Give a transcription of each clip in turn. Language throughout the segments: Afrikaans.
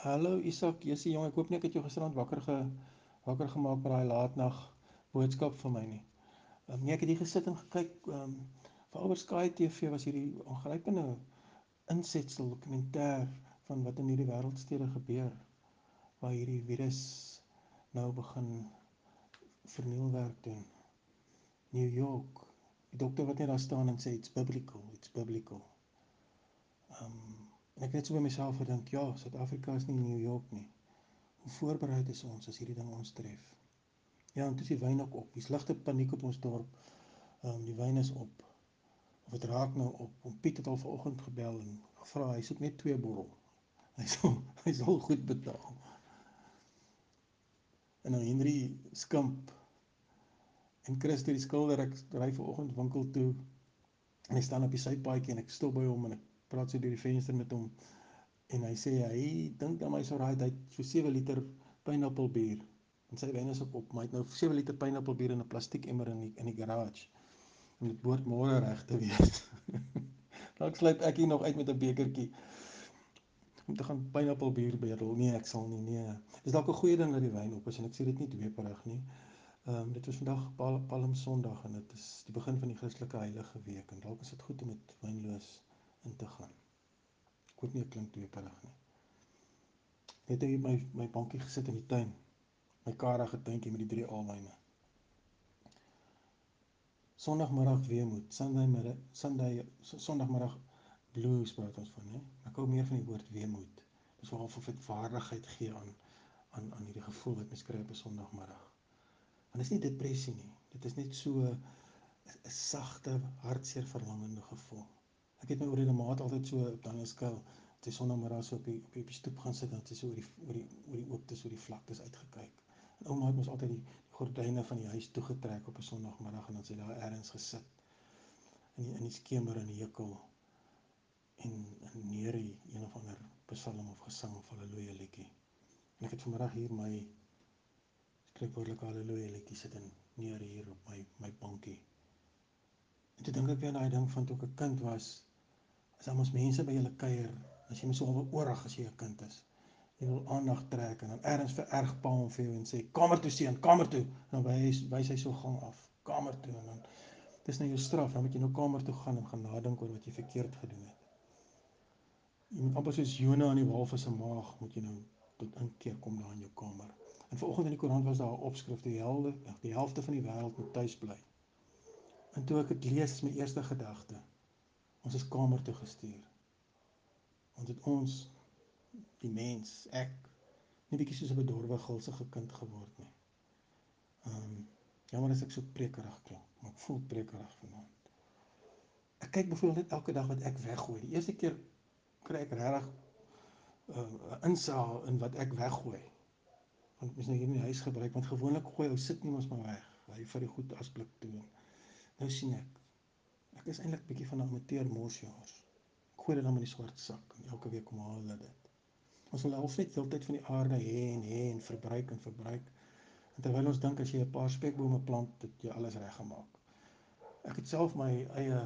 Hallo Isak, jy's jong, ek hoop nie ek het jou gisterand wakker ge wakker gemaak met daai laatnag boodskap van my nie. Um, nee, ek het hier gesit en gekyk, ehm um, veral oor Sky TV was hierdie ongrypende insetsel dokumentêr van wat in hierdie wêreldstede gebeur waar hierdie virus nou begin vernielwerk doen. New York, die dokter wat net daar staan en sê it's biblical, it's biblical. Ehm um, ek het so by myself gedink, ja, Suid-Afrika is nie New York nie. Hoe voorbereid is ons as hierdie ding ons tref? Ja, en toe is die wyn ook op. Dis ligte paniek op ons dorp. Ehm um, die wyn is op. Of dit raak nou op. Om Piet het al vanoggend gebel en gevra hy soek net twee bottel. Hy sal hy sal goed betaal. En nou Henry skimp en Christus die skilder ek ry vanoggend winkel toe en hy staan op die sypaadjie en ek stop by hom en ek praat so deur die venster met hom en hy sê hy dink dan my so raai hy so 7 liter pineappelbier en sy wyn is op maar hy het nou 7 liter pineappelbier in 'n plastiek emmer in die in die garage. En dit behoort môre reg te wees. Dalk sluip ek hier nog uit met 'n bekertjie. Om te gaan pineappelbier bedel. Nee ek sal nie nee. Dis dalk 'n goeie ding dat die wyn op is en ek sê dit nie dweperig nie. Ehm um, dit was vandag Palm Sondag en dit is die begin van die Christelike Heilige Week en dalk is dit goed om met wynloos in te gaan. Ek hoop nie ek klink tweeperig nie. Net hier my my bankie gesit in die tuin. My karige tuintjie met die drie alwyne. Sondagmiddag weemoed, Sunday middag, Sunday Sondagmiddag blues praat ons van, hè. Ek hou meer van die woord weemoed. Dis waar of dit waardigheid gee aan aan aan hierdie gevoel wat mens kry op 'n Sondagmiddag. Want dit is nie depressie nie. Dit is net so 'n sagte, hartseer verlangende gevoel. Ek het my oor die maat altyd so op Daniel Skuil, sy sonnaandag so op die op die stoep gaan sit en sy so oor die oor die oor die ooptes oor die vlaktes uitgekyk. En ouma het mos altyd die, die gordyne van die huis toegetrek op 'n Sondagmiddag en dan sy daar ergens gesit in die, in die skemer in die hekel en en neerie een of ander psalm of gesang of haleluja liedjie. En ek het vanmiddag hier my spreekwoordelike haleluja liedjie sit en neer hier op my my bankie. En toe dink ek weer aan daai ding van toe ek 'n kind was is dan ons mense by julle kuier as jy mens so al oorig as jy 'n kind is jy wil aandag trek en dan ergens vir erg pa hom vir jou en sê kamer toe seun kamer toe. En dan wys wys hy so gang af kamer toe. En dan dis nou jou straf dan moet jy nou kamer toe gaan en gaan nadink oor wat jy verkeerd gedoen het. Jy moet amper soos Jona aan die walvis se maag moet jy nou tot inkeer kom daar in jou kamer. En vanoggend in die koerant was daar 'n opskrif die helde die helfte van die wêreld moet tuis bly. En toe ek dit lees is my eerste gedagte ons is kamer toe gestuur. Ons het ons die mens, ek nie bietjie soos 'n bedorwe gulsige kind geword nie. Ehm um, jammer as ek so prekerig klink, maar ek voel prekerig vanaand. Ek kyk byvoorbeeld net elke dag wat ek weggooi. Die eerste keer kry ek regtig 'n uh, insaag in wat ek weggooi. Want mens nou hier in die huis gebruik, want gewoonlik gooi ou sit nie ons maar weg. Hy vir die goed asblik toe. Nou sien ek Ek is eintlik bietjie van 'n amateur mosjaars. Ek gooi dit dan in die swart sak en elke week kom haal hulle dit. Ons wil half net heeltyd van die aarde hê en hê en verbruik en verbruik. En terwyl ons dink as jy 'n paar spekbome plant, dit jy alles reggemaak. Ek het self my eie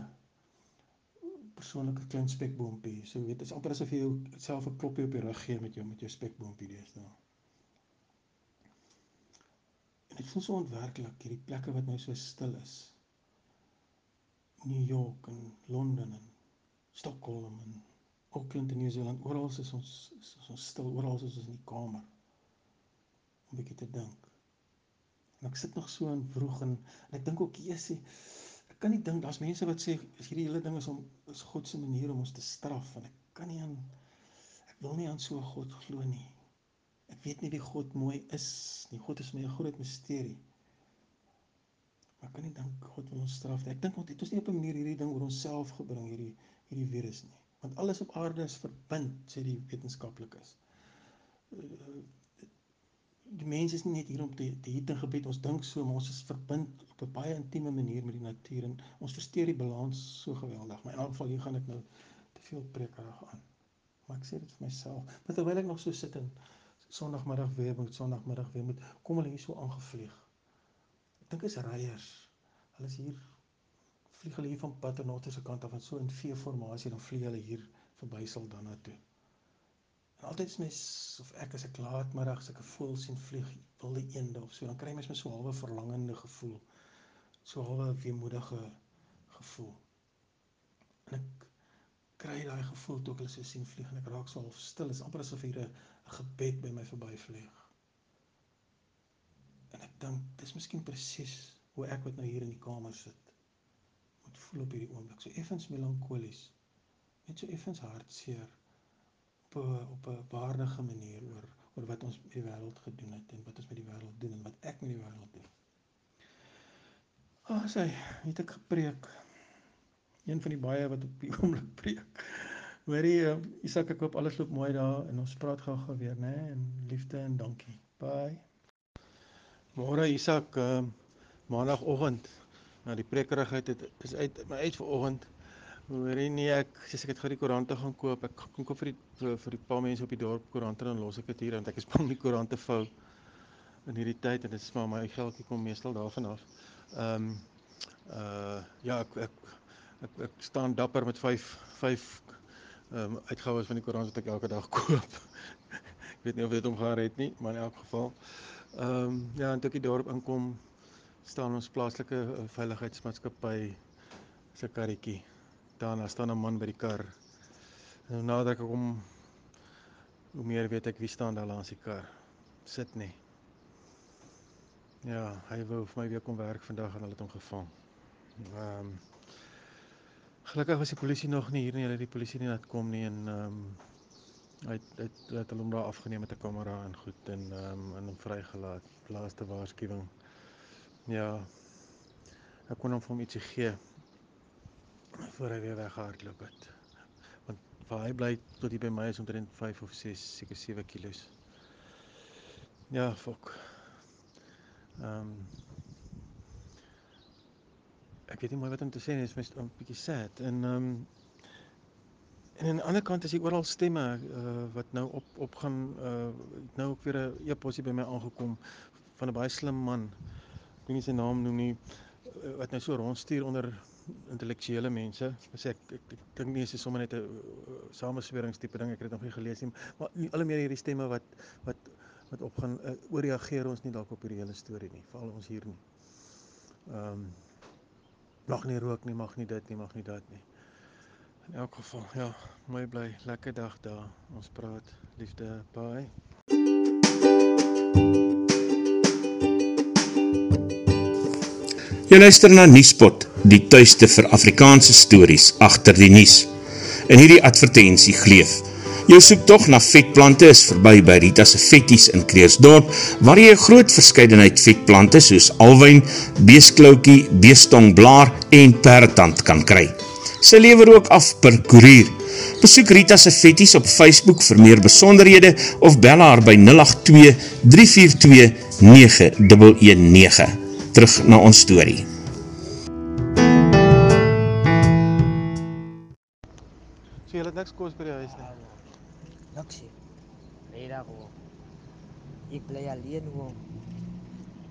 persoonlike klein spekboompie. So jy weet, dit is amper asof jy jouself 'n klopjie op die rug gee met jou met jou spekboompie deesdae. Dit voel so ontwerklik hierdie plekke wat nou so stil is. New York en Londen en Stockholm en Auckland in Nieu-Seeland, oral is ons is ons stil, oral is ons in die kamer om 'n bietjie te dink. En ek sit nog so in vroeg en, en ek dink ook Jesusie, ek kan nie dink daar's mense wat sê as hierdie hele ding is om is God se manier om ons te straf en ek kan nie aan ek wil nie aan so 'n God glo nie. Ek weet nie wie God mooi is nie. God is my groot misterie. Ek kan nie dink God wil ons straf nie. Ek dink ons het ons nie op 'n manier hierdie ding oor onsself gebring hierdie hierdie virus nie. Want alles op aarde is verbind, sê die wetenskaplikes. Die mens is nie net hier om te te hier te gebed. Ons dink so, maar ons is verbind op 'n baie intieme manier met die natuur en ons versteur die balans so geweldig. Maar in elk geval hier gaan ek nou te veel prekerig aan. Maar ek sê dit vir myself. Maar terwyl ek nog so sit en Sondagmiddag weer moet Sondagmiddag weer moet kom hulle hier so aangevlieg Ek dink is reiers. Hulle is hier vlieg hulle hier van Paternotte se kant af en so in V-formasie dan vlieg hulle hier verby Saldanha toe. Altyd is mens of ek as ek laatmiddag as ek 'n voël sien vlieg, wilde eende of so, dan kry mens my so halwe verlangende gevoel. So halwe weemoedige gevoel. En ek kry daai gevoel toe ek hulle so sien vlieg en ek raak so half stil. Is amper asof hier 'n gebed by my verbyvlieg. En ek dink dis miskien presies hoe ek wat nou hier in die kamer sit moet voel op hierdie oomblik. So effens melankolies. Net so effens hartseer op 'n op 'n waardige manier oor oor wat ons met die wêreld gedoen het en wat ons met die wêreld doen en wat ek met die wêreld doen. Ag, sy het ek gepreek. Een van die baie wat op die oomblik preek. Hoorie, uh, Isak, ek hoop alles loop mooi daar en ons praat gou-gou weer, né? Nee? En liefde en dankie. Bye. Môre Isak, uh, maandagooggend. Nou die prekerigheid het is uit my uit vanoggend. Hoorie nee, ek sê ek het gou die koerante gaan koop. Ek kom koop vir die vir, die paar mense op die dorp koerante en los ek dit hier want ek is bang die koerante vou in hierdie tyd en dit is maar my geldjie kom meestal daarvan af. Ehm um, uh ja, ek ek ek, ek staan dapper met 5 5 ehm um, uitgawes van die koerant wat ek elke dag koop. ek weet nie of dit hom gaan red nie, maar in elk geval. Ehm um, ja, en toe ek die dorp inkom staan ons plaaslike uh, veiligheidsmaatskappy se karretjie daarna staan 'n man by die kar. En nou nader ek hom hoe meer weet ek wie staan daar langs die kar. Sit nie. Ja, hy wou vir my weer kom werk vandag en hulle het hom gevang. Ehm um, Gelukkig was die polisie nog nie hier nie. Hulle het die polisie nie laat kom nie en ehm um, hy het hy het hulle hom daar afgeneem met 'n kamera en goed en ehm um, en hom vrygelaat. Laaste waarskuwing. Ja. Ek kon hom vir hom ietsie gee voor hy weer weggehardloop het. Want waar hy bly tot hy by my is omtrent 5 of 6, seker 7 kg. Ja, fok. Ehm um, Ek weet nie mooi wat om te sê nie, is my 'n bietjie sad en ehm um, en aan die ander kant is hier oral stemme uh, wat nou op op gaan uh, nou ook weer 'n e-posie by my aangekom van 'n baie slim man. Ek weet nie sy naam noem nie wat nou so rondstuur onder intellektuele mense. Sê ek ek, dink nie is sommer net 'n samesweringstipe ding. Ek het dit nog nie gelees nie, maar al meer hierdie stemme wat wat wat opgaan uh, ooreageer ons nie dalk op hierdie hele storie nie, veral ons hier nie. Ehm um, mag nie rook nie, mag nie dit nie, mag nie dat nie. In elk geval, ja, mooi bly, lekker dag daar. Ons praat. Liefde, bye. Jy luister na Nuuspot, die tuiste vir Afrikaanse stories agter die nuus. In hierdie advertensie gleef: Jou soektog na vetplante is verby by Rita se Vetties in Kreersdorp, waar jy 'n groot verskeidenheid vetplante soos alwyn, beeskloukie, beestongblaar en perdtand kan kry. Sy lewer ook af per koerier. Besoek Rita se Vetties op Facebook vir meer besonderhede of bel haar by 082 342 9119 terug na ons story. So jy het niks kos by die huis nie. Niksie. Vrijdag hoor. Ik blij alleen hoor.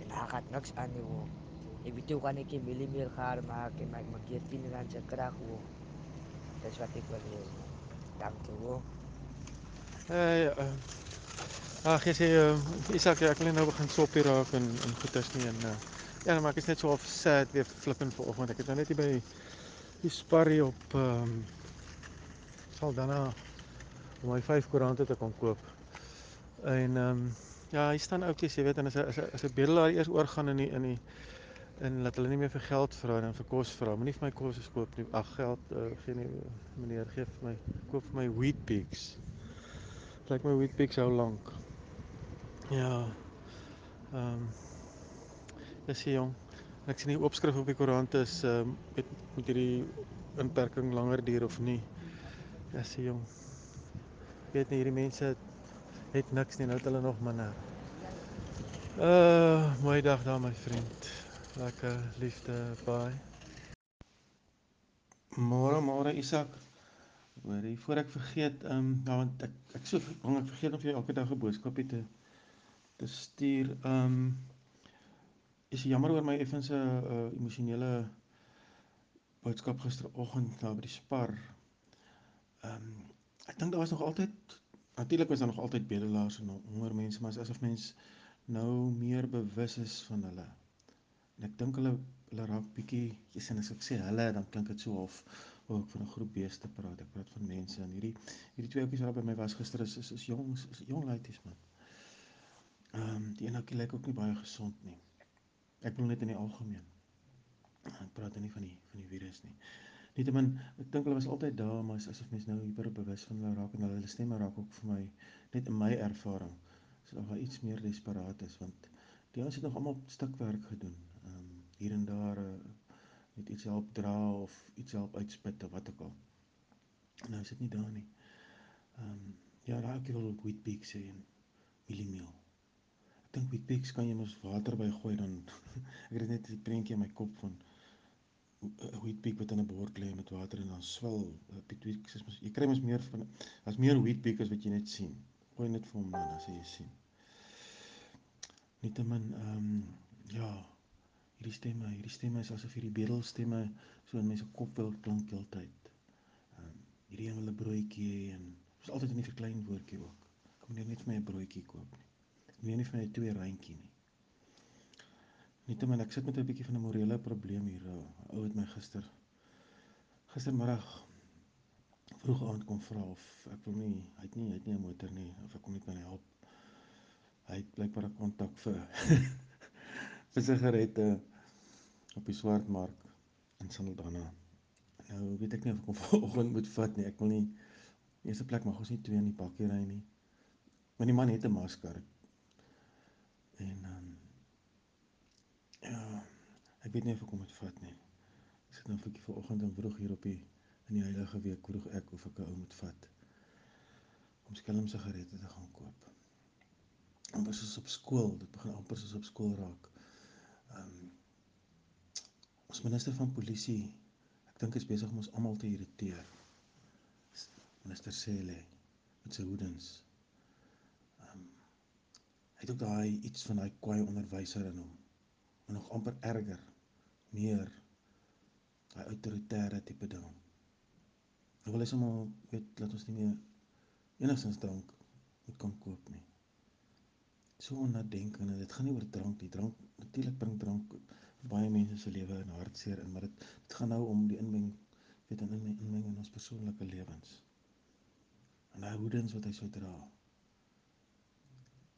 En hij gaat niks aan die hoor. Millimeter ga maken, maar ik maak hier 10 randje kracht hoor. Dat is wat ik wil hoor. Dank je hoor. Hey, uh, ag jy sê Isak, ek wil nou begin soppie raak en en goeders nie en uh, ja, maar ek is net so of sad weer flippend vanoggend. Ek het nou net hier by die sparrie op ehm um, Saldanha om my vyf koerante te kom koop. En ehm um, ja, hier staan ouppies, jy weet, en as as as 'n bedelaar eers oorgaan in die in die en laat hulle nie meer vir geld vra en vir kos vra. Moenie vir my kos koop nie. Ag geld uh, gee nie meneer gee vir my koop vir my wheat pigs. Lyk my wheat pigs hou lank. Ja. Ehm um, Dis hier jong. Ek sien die opskrif op die koerant is ehm um, met met hierdie inperking langer duur of nie. Dis hier jong. Weet nie hierdie mense het, het niks nie, nou het hulle nog minder. Uh, mooi dag daar my vriend. Lekker liefde, bye. Môre, môre Isak. Hoorie, voor ek vergeet, ehm um, ja want ek ek so bang ek vergeet om vir jou elke dag 'n boodskapie te te stuur. Ehm um, is jammer oor my effense 'n uh, uh, emosionele boodskap gisteroggend daar by die Spar. Ehm um, ek dink daar was nog altyd natuurlik is daar nog altyd bedelaars en honger mense, maar asof mens nou meer bewus is van hulle. En ek dink hulle hulle raak bietjie, jy sien as ek sê hulle, dan klink dit so of ook van 'n groep beeste praat. Ek praat van mense en hierdie hierdie twee ouetjies wat by my was gister is is, is jong, is, is jong laities man. Ehm um, die ene lyk ook nie baie gesond nie. Ek wil net in die algemeen. Ek praat nie van die van die virus nie. Nietemin, ek dink hulle was altyd daar, maar asof mense nou hyper bewus van hulle raak en hulle stemme raak ook vir my net in my ervaring. So nog iets meer desperaat is want die ouens het nog almal stukwerk gedoen. Ehm um, hier en daar uh, net iets help dra of iets help uitspit of wat ook al. Nou is dit nie daar nie. Ehm um, ja, daar ek wil wheat big sê en mieliemeel dink met pieks kan jy mos water by gooi dan ek het net 'n prentjie in my kop van 'n wheat pig wat in 'n bord lê met water en dan swil. Pieks is mos jy kry mos meer van as meer wheat pig as wat jy net sien. Gooi net vir hom dan as jy sien. Nietemin ehm um, ja, hierdie stemme, hierdie stemme is asof hierdie bedelstemme so in mense kop wil klink heeltyd. Ehm um, hierdie een wil 'n broodjie en is altyd in die verklein woordjie ook. Kom net vir my 'n broodjie koop nie meen nie van my twee randjie nie. Nietemin ek sit met 'n bietjie van 'n morele probleem hier. Ou het my gister gistermiddag vroeg aand kom vra of ek wil nie, hy het nie, hy het nie 'n motor nie of ek kom net kan help. Hy het blykbaar 'n kontak vir vir sigarette op die swartmark in Saldanha. Nou weet ek nie of ek vanoggend moet vat nie. Ek wil nie eerste plek mag ons nie twee in die bakkie ry nie. Maar die man het 'n masker. En um, ja, ek weet nie of ek hom moet vat nie. Ek sit nou 'n bietjie vanoggend en vroeg hier op die in die heilige week vroeg ek of ek 'n ou moet vat om skelm sigarette te gaan koop. Was ons op skool, dit begin amper soos op skool raak. Ehm um, ons minister van polisie, ek dink is besig om ons almal te irriteer. Minister Cele met sy hoedens het ook daai iets van daai kwaai onderwyser in hom. Maar nog amper erger, meer daai autoritaire tipe ding. Nou wil hy sommer weet dat ons nie meer enigstens drank moet kan koop nie. So onnadenkend en dit gaan nie oor drank nie. Drank natuurlik bring drank baie mense se lewe in hartseer in, maar dit dit gaan nou om die inmeng weet in inmeng in ons persoonlike lewens. En daai hoedens wat hy so dra.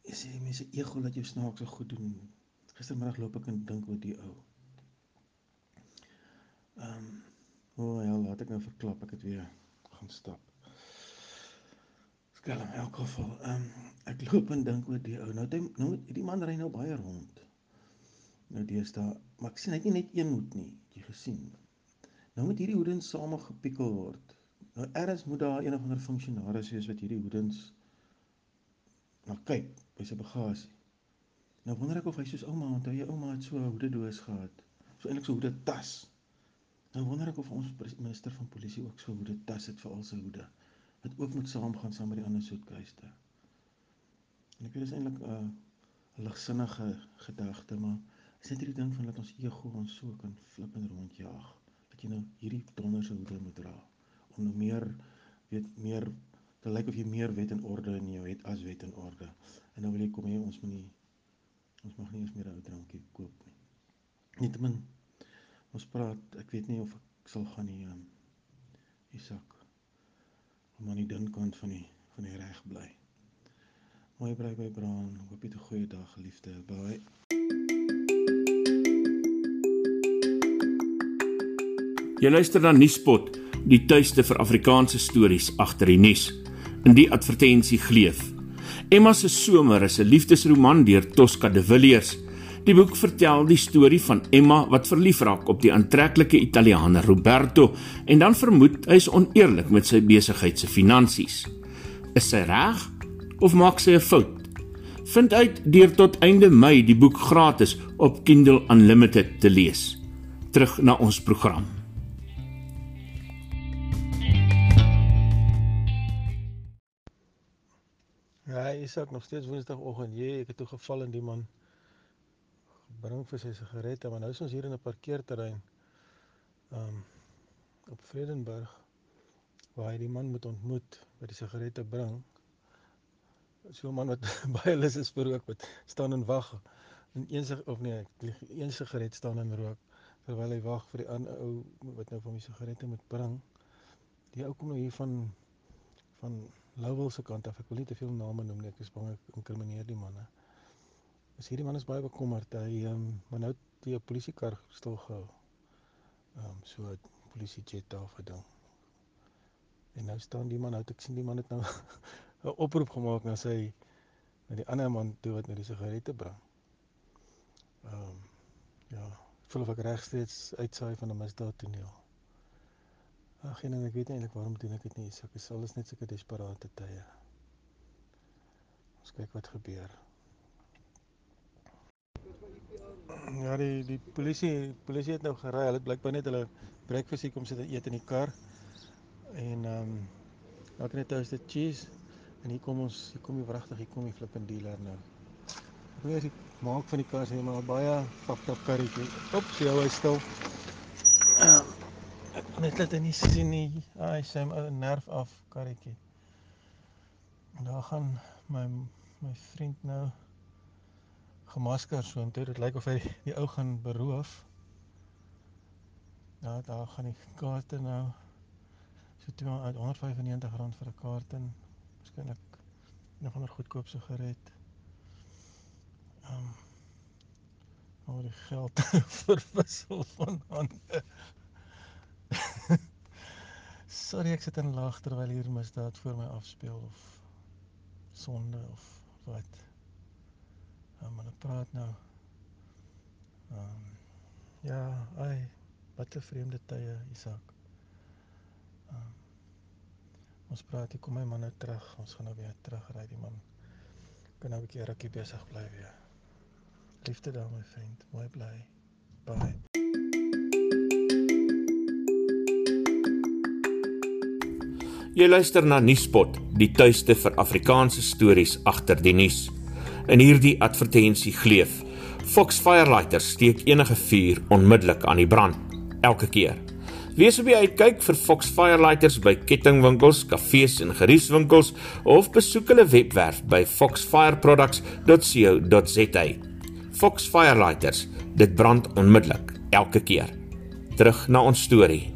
Jy sê mense ego laat jou snaaks so goed doen. Gistermiddag loop ek en dink oor die ou. Ehm, um, o oh ja, laat ek nou verklap, ek het weer gaan stap. Skel in elk geval. Ehm, um, ek loop en dink oor die ou. Nou dit nou hierdie man ry nou baie rond. Nou deesdae, maar ek sien hy het nie net een hoed nie, jy gesien. Nou moet hierdie hoedens samegepikkel word. Nou eers moet daar een of ander funksionaris wees wat hierdie hoedens na kyk by sy bagasie. Nou wonder ek of hy soos ouma, onthou jy ouma het so 'n hoede doos gehad. So eintlik so hoede tas. Nou wonder ek of ons minister van polisie ook so 'n hoede tas het vir al sy hoede. Wat ook moet saamgaan saam met die ander soetkuiste. En ek weet dis eintlik 'n uh, 'n ligsinnige gedagte, maar is dit hierdie ding van dat ons ego ons so kan flip en rondjaag. Dat jy nou hierdie donderse hoede moet dra om nou meer weet meer dit lyk of jy meer wet en orde in jou het as wet en orde. En nou wil jy kom hier ons moet nie ons mag nie eens meer 'n ou drankie koop nie. Nietemin ons praat, ek weet nie of ek sal gaan nie um, Isak om aan die dun kant van die van die reg bly. Mooi bly by Braan. Hoop jy 'n goeie dag, geliefde. Bye. Jy luister na Nuuspot, die tuiste vir Afrikaanse stories agter die nuus in die advertensie gleef. Emma se somer is 'n liefdesroman deur Tosca de Villiers. Die boek vertel die storie van Emma wat verlief raak op die aantreklike Italiaaner Roberto en dan vermoed hy is oneerlik met sy besigheid se finansies. Is sy reg of maak sy 'n fout? Vind uit deur tot einde Mei die boek gratis op Kindle Unlimited te lees. Terug na ons program. Isak nog steeds woensdagoggend. Jy, ek het toe geval in die man bring vir sy sigarette, maar nou is ons hier in 'n parkeerterrein. Um op Vredenburg waar hy die man moet ontmoet by die sigarette bring. so 'n man wat baie lus is vir rook wat staan en wag en een sig of nee, een sigaret staan en rook terwyl hy wag vir die ander ou wat nou vir hom die sigarette moet bring. Die ou kom nou hier van van Lowell se kant af. Ek wil nie te veel name noem nie. Ek is bang ek inkrimineer die manne. Dis hierdie man is baie bekommerd. Hy ehm um, maar nou die polisiekar stil gehou. Ehm um, so 'n polisie jet daar vir ding. En nou staan die man nou ek sien die man het nou 'n oproep gemaak na sy na die ander man toe wat nou die sigarette bring. Ehm um, ja, voel of ek regstreeks uitsaai van 'n misdaad toneel. Ag, en ek weet eintlik waarom doen ek dit nie. Is alles net sulke desperate tye. Ons kyk wat gebeur. Ja, die die polisie polisie het nou gery. Hulle het blykbaar net hulle breakfast hier kom sit en eet in die kar. En ehm um, ek net toasted cheese en hier kom ons, hier kom die wragtig, hier kom die flippin dealer nou. Ek weet ek maak van die kar sê maar baie fucked up karretjie. Ops, jy hou hy stil. Ek net laat hy nie sien nie. Ai, sy my nerf af karretjie. En daar gaan my my vriend nou gemasker so intoe. Dit lyk of hy die ou gaan beroof. Ja, daar gaan die kaarte nou so 295 rand vir 'n kaart en waarskynlik nog ander goedkoop sigaret. Ehm um, al die geld verwissel van hande. Sorry ek sit in lag terwyl hier misdaad voor my afspeel of sonde of wat. Maar hulle praat nou. Ehm um, ja, ai, wat 'n vreemde tye, Isak. Ehm um, ons praat hier kom my man nou terug. Ons gaan nou weer terug ry die man. Kan nou 'n bietjie rukkie besig bly weer. Liefde daar my vriend. Mooi bly. Bye. Jy luister na Nuuspot, die tuiste vir Afrikaanse stories agter die nuus. In hierdie advertensie gleef: Fox Firelighters steek enige vuur onmiddellik aan die brand, elke keer. Wees op die uitkyk vir Fox Firelighters by kettingwinkels, kafees en geriefswinkels of besoek hulle webwerf by foxfireproducts.co.za. Fox Firelighters, dit brand onmiddellik, elke keer. Terug na ons storie.